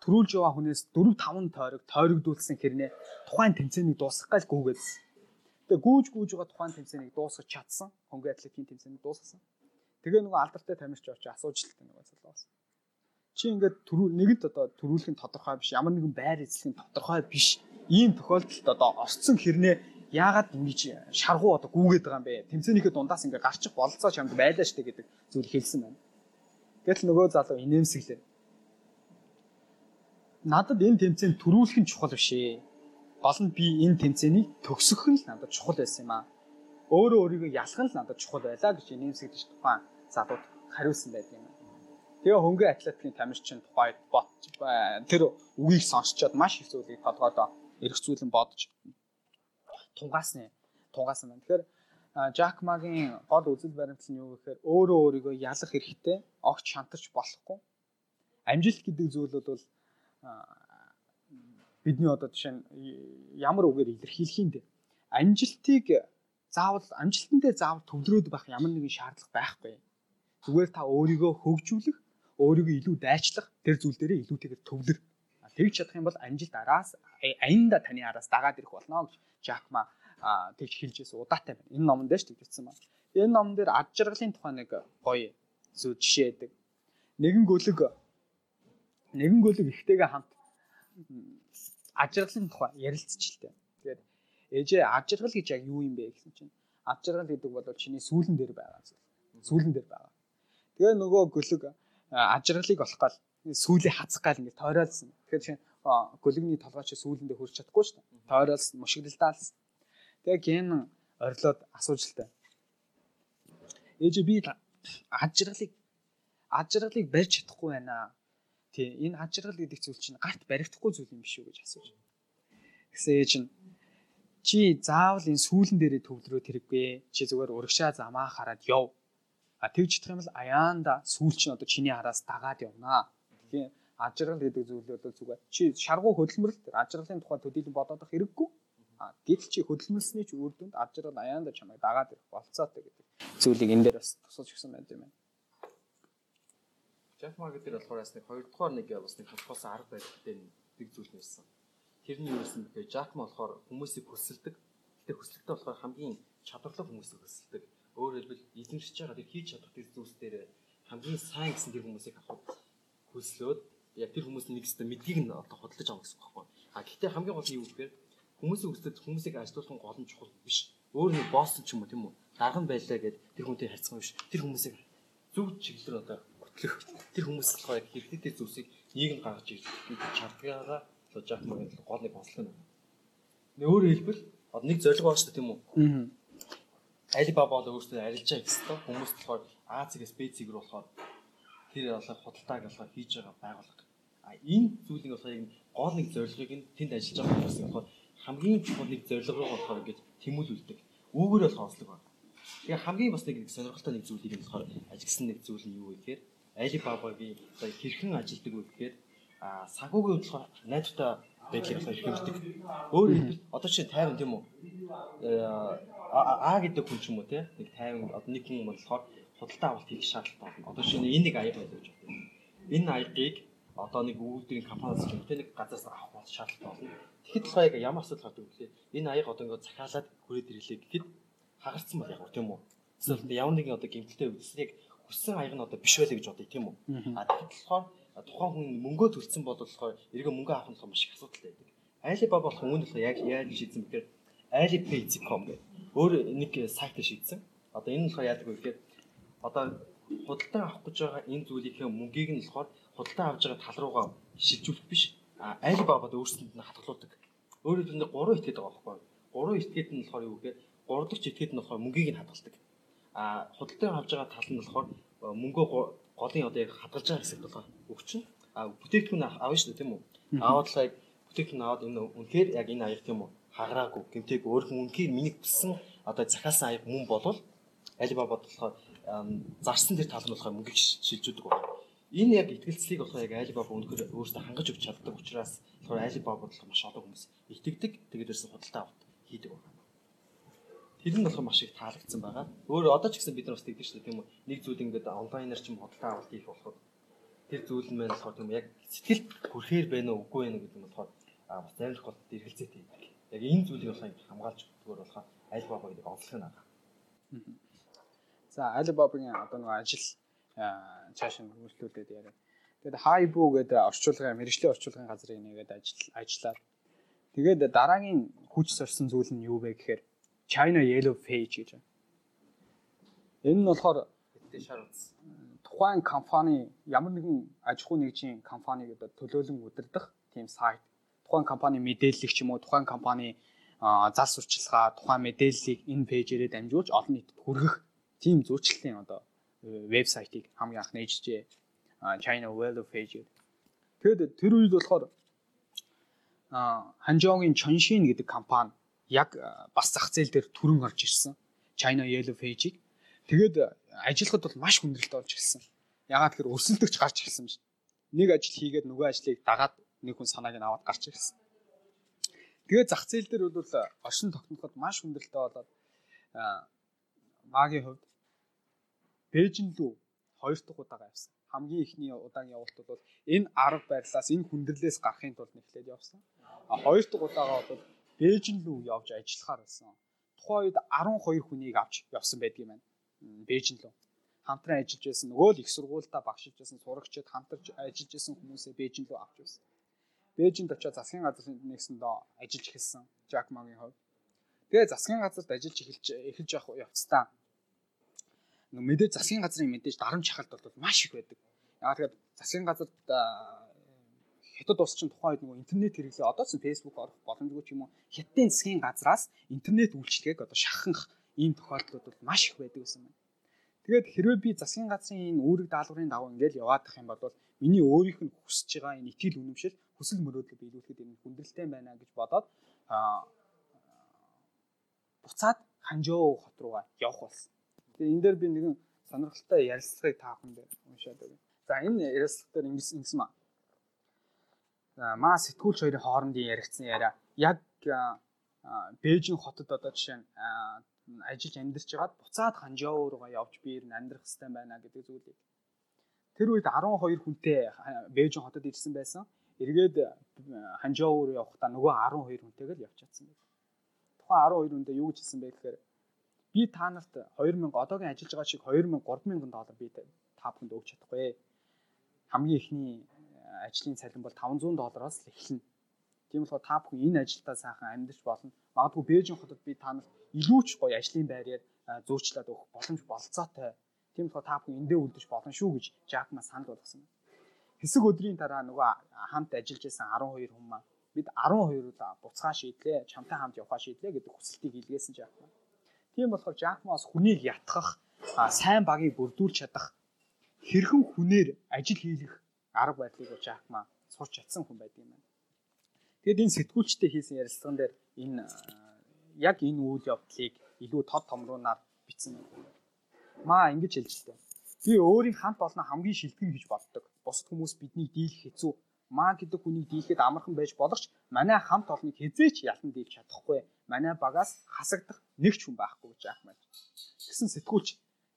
төрүүлж яваа хүнээс 4 5 тойрог тойрогдуулсан хэрнээ тухайн тэмцээнийг дуусгах гал гүгэдсэн. Тэгээ гүүж гүүж байгаа тухайн тэмцээнийг дуусгаж чадсан. Хөнгө атлетикийн тэмцээнийг дуусгасан. Тэгээ нөгөө алдартай тамирч очиж асууж л нөгөө залуус. Чи ингээд түрүү нэгэнт одоо төрүүлэх нь тодорхой биш. Ямар нэгэн байр эзлэх нь тодорхой биш. Ийм тохиолдолд одоо орцсон хэрнээ яагаад ингэж шаргуу одоо гүүгээд байгаа юм бэ? Тэмцээнийхээ дундаас ингээд гарчих бололцоо чамд байлаа штэ гэдэг зүйл хэлсэн байна. Гэтэл нөгөө залуу инээмсэглээ. Надад энэ тэмцээнд төрүүлэх нь чухал биш ээ гол нь би энэ тэмцээнийг төгсөх нь л надад чухал байсан юм аа. Өөрөө өөрийгөө ялах нь л надад чухал байлаа гэж нэмсэгдэж тухайн залууд хариулсан байдаг юм. Тэгээ хөнгөн атлетикийн тамирчин тухайд бот тэр үгийг сонсчоод маш их зүйлийг толгойдоо эргцүүлэн бодож тунгаасны тунгаасан байна. Тэгэхээр Жак Магийн гол үзэл баримтал нь юу гэхээр өөрөө өөрийгөө ялах хэрэгтэй, огт шантарч болохгүй. Амжилт гэдэг зүйл бол бидний одоо жишээ нь ямар үгээр илэрхийлэх юм бэ? Амжилтыг заавал амжилтан дээр заавал төвлөрөөд байх ямар нэгэн шаардлага байхгүй. Зүгээр та өөрийгөө хөгжүүлэх, өөрийгөө илүү дайчлах тэр зүйл дээрээ илүүтэйгээр төвлөр. Тэгж чадах юм бол амжилт араас аянда таны араас дагаад ирэх болно гэж Жакма тэгж хэлжээс удаатай байна. Энэ номон дээр ч тэгжсэн байна. Энэ номон дээр ад жаргалын тухай нэг гоё зүйл жишээ өгдөг. Нэгэн гөлөг нэгэн гөлөг ихтэйгээ хамт ажиргалын тухай ярилцчихлээ. Тэгээд ээжээ ажиргал гэж яг юу юм бэ гэсэн чинь ажиргал гэдэг бол чиний сүүлэн дээр байгаа зүйл. Сүүлэн дээр байгаа. Тэгээ нөгөө гөлөг ажиргалыг олох гал сүүлээ хацах гал ингээд тойролсон. Тэгэхээр чинь гөлөгний толгой чи сүүлэндээ хүрч чадахгүй шүү дээ. Тойролсон, мушигдалдаалсан. Тэгээ ген орилоод асууж л таа. Ээжээ би ажиргалыг ажиргалыг барьж чадахгүй байна Тий, энэ хажиргал гэдэг зүйл чинь гарт баригдахгүй зүйл юм биш үү гэж асууж. Гэсэн ээж нь чи заавал энэ сүүлэн дээрээ төвлөрөө тэрэггүй. Чи зүгээр урагшаа замаа хараад яв. А тэгж чадах юм бол аяанда сүүл чинь одоо чиний араас дагаад явнаа. Тийм ажиргал гэдэг зүйл бол зүгээр. Чи шаргуу хөдөлмөрлөлт ажиргалын тухай төдийлөн бодоод байх хэрэггүй. А гэтэл чи хөдөлмөрсний ч үр дүнд ад жаргал аяанда чамайг дагаад ирэх болцоотой гэдэг зүйлийг энэ дээр бас тусалж өгсөн байт юм байна. Jack Ma гэдэг болохоор бас нэг хоёрдугаар нэг бас нэг тусгаас арга барилтай нэг зүйл нэрсэн. Тэр нь юу гэсэн бэ? Jack Ma болохоор хүмүүсийг хөсөлдөг. Гэтэ хөсөлтөд болохоор хамгийн чадварлаг хүмүүсийг хөсөлдөг. Өөрөөр хэлбэл эзэмшиж байгаа тэр хийж чадах тэр зүйлс дээр хамгийн сайн гэсэн тэр хүмүүсийг авах хөслөөд яг тэр хүмүүс нэг өстө мэдгийг нь одоо хөдөлж авах гэсэн байхгүй. А гэхдээ хамгийн гол нь юу гэхээр хүмүүсийн өсдөд хүмүүсийг ажилуулсан гол нь чухал биш. Өөр нэг босс ч юм уу тийм үү? Дарган байлаа гэд тэр хүнтэй харьцсан биш. Тэр хүмүүсийг зөв чиглэлээр одоо хөтлөх. Тэр хүмүүс болохоор хэрэгтэй зүйлсийг нийгэм гаргаж ирж чадгаагаа одоо жах мөн гол нэг онцлог нь. Нэг өөр хэлбэл одоо нэг зорилго байна шүү дээ тийм үү? Аа. Alibaba бол өөрөөсөө арилж байгаа гэсэн хүмүүс болохоор А цэгээс Б цэг рүү болохоор тэр болохоор худалдааг болохоор хийж байгаа байгууллага. А энэ зүйлийг болохоор яг гол нэг зорилгыг нь тэнд ажиллаж байгаа хүмүүс болохоор хамгийн чухал нэг зорилго руу болохоор ингэж тэмүүлүүлдэг. Үүгээр бол онцлог байна. Тэгээ хамгийн бас нэг сонирхолтой нэг зүйлийг нь болохоор ажигласан нэг зүйл нь юу вэ гэхээр Alibaba-гийн одоо хэрхэн ажилдаг вэ гэхээр а санхүүгийн болохоор найдвартай байдлыг хэрэглэдэг. Өөрөөр хэлбэл одоо чи 50 тийм үү? А гэдэг хүн ч юм уу те нэг 50 одоо нэг хүн болохоор худалдаа авалт хийх шаардлагатай байна. Одоо шинэ энэ нэг аяг гэж байна. Энэ аягийг одоо нэг үүдийн компаниас ч те нэг газраас авах бол шаардлагатай байна. Тэгэхэд болохоор яг ямар асуудал гардаг вэ энэ аяг одоо ингээд захиалаад хүрээд ирлээ гэхэд хагарцсан бол яг тийм үү? Эсвэл ямар нэгэн одоо гэмтэлтэй үйл яг хүссэн аяг нь одоо биш байлаа гэж бодъё тийм үү? А тэгэхэд болохоор тухайн хүн мөнгөө төлсөн бол болохоор эргээ мөнгө авах нь маш их асуудалтай байдаг. Alibaba болох үүнд болохоор яг яаж шийдсэн бэхээр Alipay.com гэх өөр нэг сайт шийдсэн. Одоо энэ нь болохоор яадаг вэ гэхээр одоо худалдаа авах гэж байгаа энэ зүйлийнхээ мөнгийг нь болохоор худалдаа авж байгаа тал руугаа шилжүүлэх биш. А Alibaba-д өөрсдөнд нь хатгалуулдаг. Өөрөөр хэлбэл гурван этгээд байгаа байхгүй юу? Гурван этгээд нь болохоор юу гэхээр гурав дахь этгээд нь болохоор мөнгийг нь хадгалдаг. А худалдаа авж байгаа тал нь болохоор мөнгөө голын одоо яг хадгалж байгаа хэсэгт болохоор өгчин. А бүтээгдэхүүн авна шүү дээ тийм үү? Аваад л яг бүтээгдэхүүн аваад энэ үнэхээр яг энэ аяг тийм үү? Хагараагүй, гэмтэйг өөр хүн үнэхээр миний хүссэн одоо захиалсан аяг мөн болвол Alibaba болохоор зарсан тэр тал нь болохоор мөнгөийг шилжүүлдэг байна. Энэ яг ихтгэлцлийг болохоор яг Alibaba өнөхөр өөрөөсөө хангаж өгч чаддаг учраас болохоор Alibaba болохоор маш олон хүмүүс итгэдэг. Тэгээд ерөөсөө худалдаа авалт хийдэг байна. Тэр нь болохоор маш их таалагдсан байгаа. Өөр одоо ч гэсэн бид нар бас тэгдэг шүү дээ тийм үү. Нэг зүйл ингээд онлайнаар ч юм худалдаа авалт хийх болохоор тэр зүйл нь маань болохоор тийм яг сэтгэл хүрхээр байна уу үгүй байна гэдэг нь болохоор бас зарим тохиолдолд эргэлзээтэй. Яг энэ зүйлийг болохоор хамгаалж өгдөгөр болохоор Alibaba гэдэг онцлог нь байгаа. За Alibaba-гийн одоо нэг ажил цааш нь хөгжлүүлээд яриа. Тэгээд Haibu гэдэг орчуулгын мэрэгжлийн орчуулгын газрыг нэгээд ажил ажиллаад тэгээд дараагийн хүч сорсон зүйл нь юу вэ гэхээр China Yellow Page гэж байна. Энэ нь болохоор тухайн компани ямар нэгэн аж ахуй нэгжийн компаниг одоо төлөөлөн удирдах тийм сайт. Тухайн компани мэдээлэл ч юм уу тухайн компани зал сурчилгаа тухайн мэдээллийг энэ пэйжээрээ дамжуулж олон нийтэд хүргэх тийм зүйчлэлийн одоо вебсайтыг хамгийн анх нээжжээ. China Web Page. Тэгэд тэр үед болохоор Ханжогийн Чоншин гэдэг компани яг бас зах зээл дээр түрэн орж ирсэн. China Yellow Page-ийг. Тэгээд ажиллахад бол маш хүндрэлтэй болж ирсэн. Ягаад гэхээр өрсөлдөгч гарч ирсэн биш. Нэг ажил хийгээд нөгөө ажлыг дагаад нэг хүн санааг нь аваад гарч ирсэн. Тэгээд зах зээл дээр бол оршин тогтноход маш хүндрэлтэй болоод магийн хувьд Бээжин лүү хоёр дахь удаага явсан. Хамгийн ихний удаагийн явалт бол энэ арга барилаас энэ хүндрэлээс гарахын тулд нэхлээд явсан. А хоёр дахь удаага бол Бээжин лүү явж ажиллахаар байсан. Тухайн үед 12 хүнийг авч явсан байдгийг маань. Бээжин лүү хамтран ажиллаж байсан нөгөө л их сургуультай багшилж байсан сурагчид хамтарч ажиллаж байсан хүмүүсээ Бээжин лүү авч явсан. Бээжинд очиод засгийн газрын нэгсэндээ ажиллаж эхэлсэн. Жак Магийн хувьд. Тэгээ засгийн газарт ажиллаж эхэлж эхэлж явах явцдаа мэдээж засгийн газрын мэдээж дарамт шахалт бол маш их байдаг. Яагаад тэгэхээр засгийн газарт хятад улс чинь тухайн үед нөгөө интернет хэрэглээ одоо ч фэйсбુક орох боломжгүй ч юм уу хятадын засгийн газраас интернет үйлчилгээг одоо шахах ийм тохиолдлууд бол маш их байдаг гэсэн байна. Тэгээд хэрвээ би засгийн газрын энэ үүрэг даалгаврын дагуу ингээл яваадах юм бол миний өөрийнх нь хүсэж байгаа энэ итгэл үнэмшил хүсэл мөрөөдөл биелүүлэхэд энэ хүндрэлтэй байна гэж бодоод буцаад Ханжоо хот руугаа явах болсон. Тэгээ энэ дээр би нэгэн сонирхолтой ярилцлагыг та бүхэнд уншаад өгье. За энэ ярилцлага дээр ингэсэн ингэсэн маа. За маа сэтгүүлч хоёрын хоорондын яригдсан яриа яг Бээжин хотод одоо жишээ нь ажиллаж амьдарч байгаад буцаад Ханжоу руугаа явж биер нь амьдрах хэрэгтэй байна гэдэг зүйлийг тэр үед 12 хүнтэй Бээжин хотод ирсэн байсан. Эргээд Ханжоу руу явахдаа нөгөө 12 хүнтэйгээ л явж чадсан байна. Тухайн 12 хүндээ юу гэж хэлсэн бэ гэхээр би та нарт 2000 одоогийн ажиллаж байгаа шиг 2000 3000 доллар би та бүхэнд өгч чадахгүй. Хамгийн ихний ажлын цалин бол 500 доллароос л эхэлнэ. Тийм болохоор та бүхэн энэ ажилдаа сайхан амьдарч болно. Магадгүй Бээжин хотод би та нарт илүү ч гоё ажлын байраар зөөчлөөд өгөх боломж болцоотой. Тийм болохоор та бүхэн эндээ үлдэж болно шүү гэж Жакма санал болгосон. Хэсэг өдрийн дараа нөгөө хамт ажиллаж исэн 12 хүн маань бид 12 буцаа шийдлээ, чамтай хамт явахаа шийдлээ гэдэг хүсэлтийг илгээсэн Жакма. Тийм болохоор Жакмаас хүнийг ятгах, сайн багийг бүрдүүлж чадах хэрхэн хүнээр ажил хийх арга барилыг Жакма сурч чадсан хүн байдаг юм байна. Тэгэд энэ сэтгүүлчтэй хийсэн ярилцлаган дээр энэ яг энэ үйл явдлыг илүү тод томруулаар бичсэн юм. Маа ингэж хэлж байна. Би өөрийн хамт олно хамгийн шилтгэн гэж боддог. Бусад хүмүүс биднийг дийлэх хэцүү. Маа гэдэг хүнийг дийлэхэд амархан байж болох ч манай хамт олныг хизээч ялан дийлж чадахгүй. Манай багаас хасагдах нэг ч хүн байхгүй гэж аах маань. Тэгсэн сэтгүүлч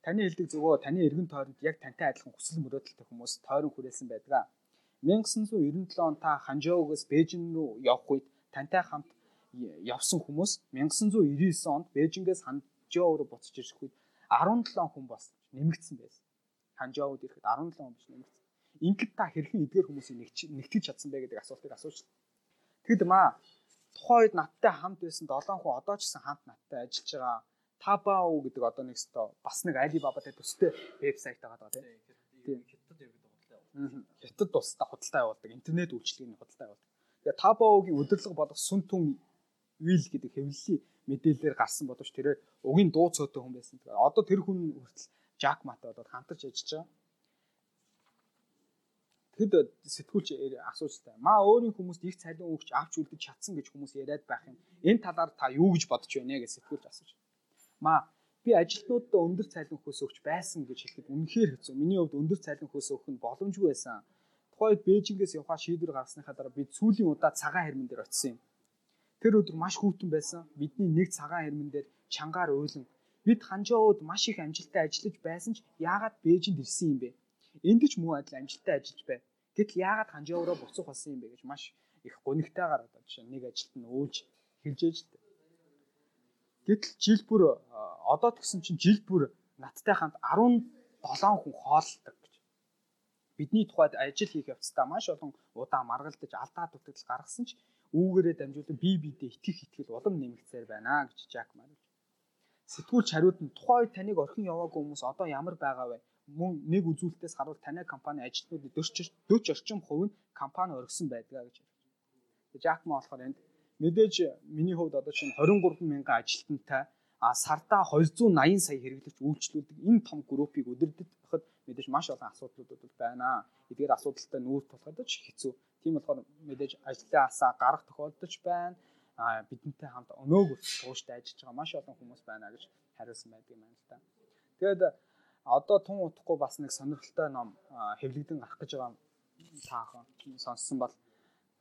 таны хэлдэг зөвөө таны эргэн тойронд яг тантай адилхан хүсэл мөрөөдөлтэй хүмүүс тойрон хүрээлсэн байдаг. 1997 он та Ханжоугоос Бээжин рүү явх үед тантай хамт явсан хүмүүс 1999 онд Бээжингээс Ханжоу руу буцаж ирэх үед 17 хүн бас нэмэгдсэн байсан. Ханжоуд ирэхэд 17 хүн биш нэмэгдсэн. Ингээд та хэрхэн эдгээр хүмүүсийг нэгтгэж чадсан бэ гэдэг асуултыг асууж. Тэгэд маа тухайн үед надтай хамт байсан 7 хүн одоо ч гэсэн хамт надтай ажиллаж байгаа Табао гэдэг одоо нэг өстө бас нэг Alibaba-тай төстэй вебсайт байгаа даа тийм. Хятад ерөөд худалдаа. Хятад тусдаа худалдаа явуулдаг, интернет үйлчилгээний худалдаа явуулдаг. Тэгээ Табаогийн удирдлага болох Сүн Түн Вил гэдэг хэвлэлийн мэдээлэлээр гарсан боловч тэрээр угийн дуу цөөтэй хүн байсан. Тэгээ одоо тэр хүн хүртэл Жак Матай болоод хамтарч ажиллаж байгаа. Тэгэд сэтгүүлч асууж та. Маа өөрийн хүмүүст их цалин өгч авч үлдэж чадсан гэж хүмүүс яриад байх юм. Энэ талаар та юу гэж бодож байна гэж сэтгүүлч асууж. Маа би ажилтнуудад өндөр цалин хөөс өгч байсан гэж хэлэхэд үнэхээр хэцүү. Миний хувьд өндөр цалин хөөс өгөх нь боломжгүй байсан. Тухайд Бээжингээс явхаа шийдвэр гаргасныхаа дараа би сүүлийн удаа цагаан хэрмэн дээр очисон юм. Тэр өдөр маш хүүтэн байсан. Бидний нэг цагаан хэрмэн дээр чангаар уйлан бид Ханжоуд маш их амжилттай ажиллаж байсан ч яагаад Бээжинд ирсэн юм бэ? Энд ч муу адил амжилттай ажиллаж байна. Гэтэл яагаад Ханжоуроо буцах болсон юм бэ гэж маш их гонигтайгаар одоо жишээ нэг ажилт нь уулж хэлж ээж дээ. Гэтэл жил бүр одоо тэгсэн чинь жил бүр надтай хамт 17 хүн хооллдог гэж. Бидний тухайд ажил хийх явцдаа маш олон удаа маргалдаж алдаа дутагдал гаргасан ч үүгээрээ дамжуулан бие биедээ итгэх итгэл улам нэмэгцээр байна гэж Жак Маруж. Сэтгүүлч хариуд нь тухайн үед таныг орхин яваагүй хүмүүс одоо ямар байгаа вэ? Мөн нэг үзүүлэлтээс харуул танай компани ажилтнуудын 40 40 орчим хувь нь компани орхисон байдгаа гэж. Жак Ма болохоор энд мэдээж миний хувьд одоо чинь 23 мянган ажилтнтай а сартаа 280 сая хэрэглэгч үйлчлүүлдэг энэ том группийг өдөрдөд байхад мэдээж маш олон асуудлууд байна. Эдгээр асуудалтай нүүр тулахад ч хэцүү. Тийм болохоор мэдээж ажлаа асаа гарах тохиолдож байна бидэнтэй хамт өнөөгөө тууштай ажиллаж байгаа маш олон хүмүүс байна гэж хариулсан байдаг юм байна л да. Тэгээд одоо тун утахгүй бас нэг сонирхолтой ном хэвлэгдэн гарах гэж байгаа таахан сонссон бол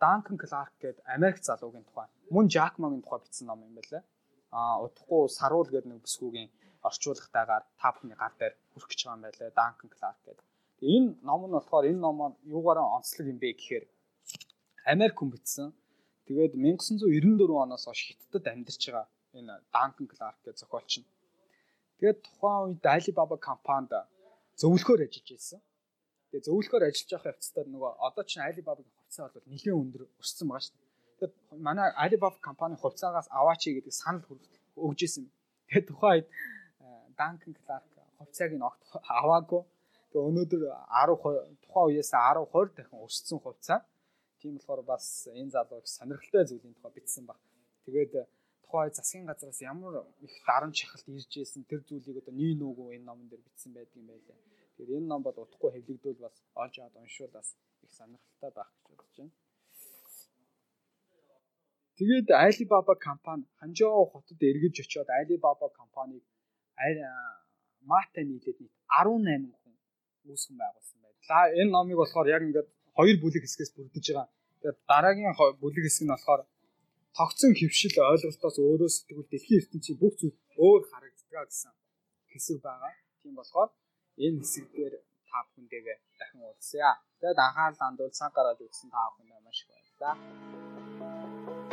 Данкан Кларк гэдэг Америк залуугийн тухай мөн Жакмагийн тухай бичсэн ном юм байлаа. А утахгүй саруул гэдэг нэг бүсгүйгийн орчуулгатайгаар та бүхний гар дээр хүрэх гэж байгаа юм байлаа. Данкан Кларк гэдэг. Энэ ном нь болохоор энэ номоор юугаараа онцлог юм бэ гэхээр Америк хүн бичсэн Тэгээд 1994 оноос хойш Хятадд амьдарч байгаа энэ Данкан Кларк гэх зохиолч нь. Тэгээд тухайн үед Alibaba компанид зөвлөхөр ажиллаж байсан. Тэгээд зөвлөхөр ажиллаж байгаа явцдаа нөгөө одоо чинь Alibaba-гийн хувьцаа бол нэлээд өндөр өссөн байгаа шүү дээ. Тэгээд манай Alibaba компани хувьцаагаас аваач гэдэг санал өгж исэн. Тэгээд тухайн үед Данкан Кларк хувьцааг нь огт аваагүй. Тэгээд өнөөдөр 10 тухайн үеэс 10 20 дахин өссөн хувьцаа Тийм болохоор бас энэ залуу их сонирхолтой зүйлийн тухай бичсэн баг. Тэгээд тухай засгийн газраас ямар их дарамт шахалт ирж ийсэн тэр зүйлийг одоо нී нүгүү энэ номон дээр бичсэн байдаг юм байлаа. Тэгэхээр энэ ном бол утгагүй хэвлэгдүүл бас олж аваад уншвал бас их сонирхолтой байх гэж бодож байна. Тэгээд Alibaba компани Ханжоо хотод эргэж очиод Alibaba компаниг Матай нийлээд нийт 18 хүн үүсгэн байгуулсан байна. Энэ номыг болохоор яг ингээд хоёр бүлэг хэсгээс бүрдэж байгаа. Тэгээд дараагийн бүлэг хэсэг нь болохоор тогтсон хөвшил ойлголтоос өөрөө сэтгүүл дэлхийн ертөнцийн бүх зүйл өөр харагддаг гэсэн хэсэг байгаа. Тийм болохоор энэ хэсэг дээр та бүхэндээ дахин уулзъя. Тэгээд анхаарал хандуул цаг гараад үзсэн та бүхэндээ маш их баярлалаа.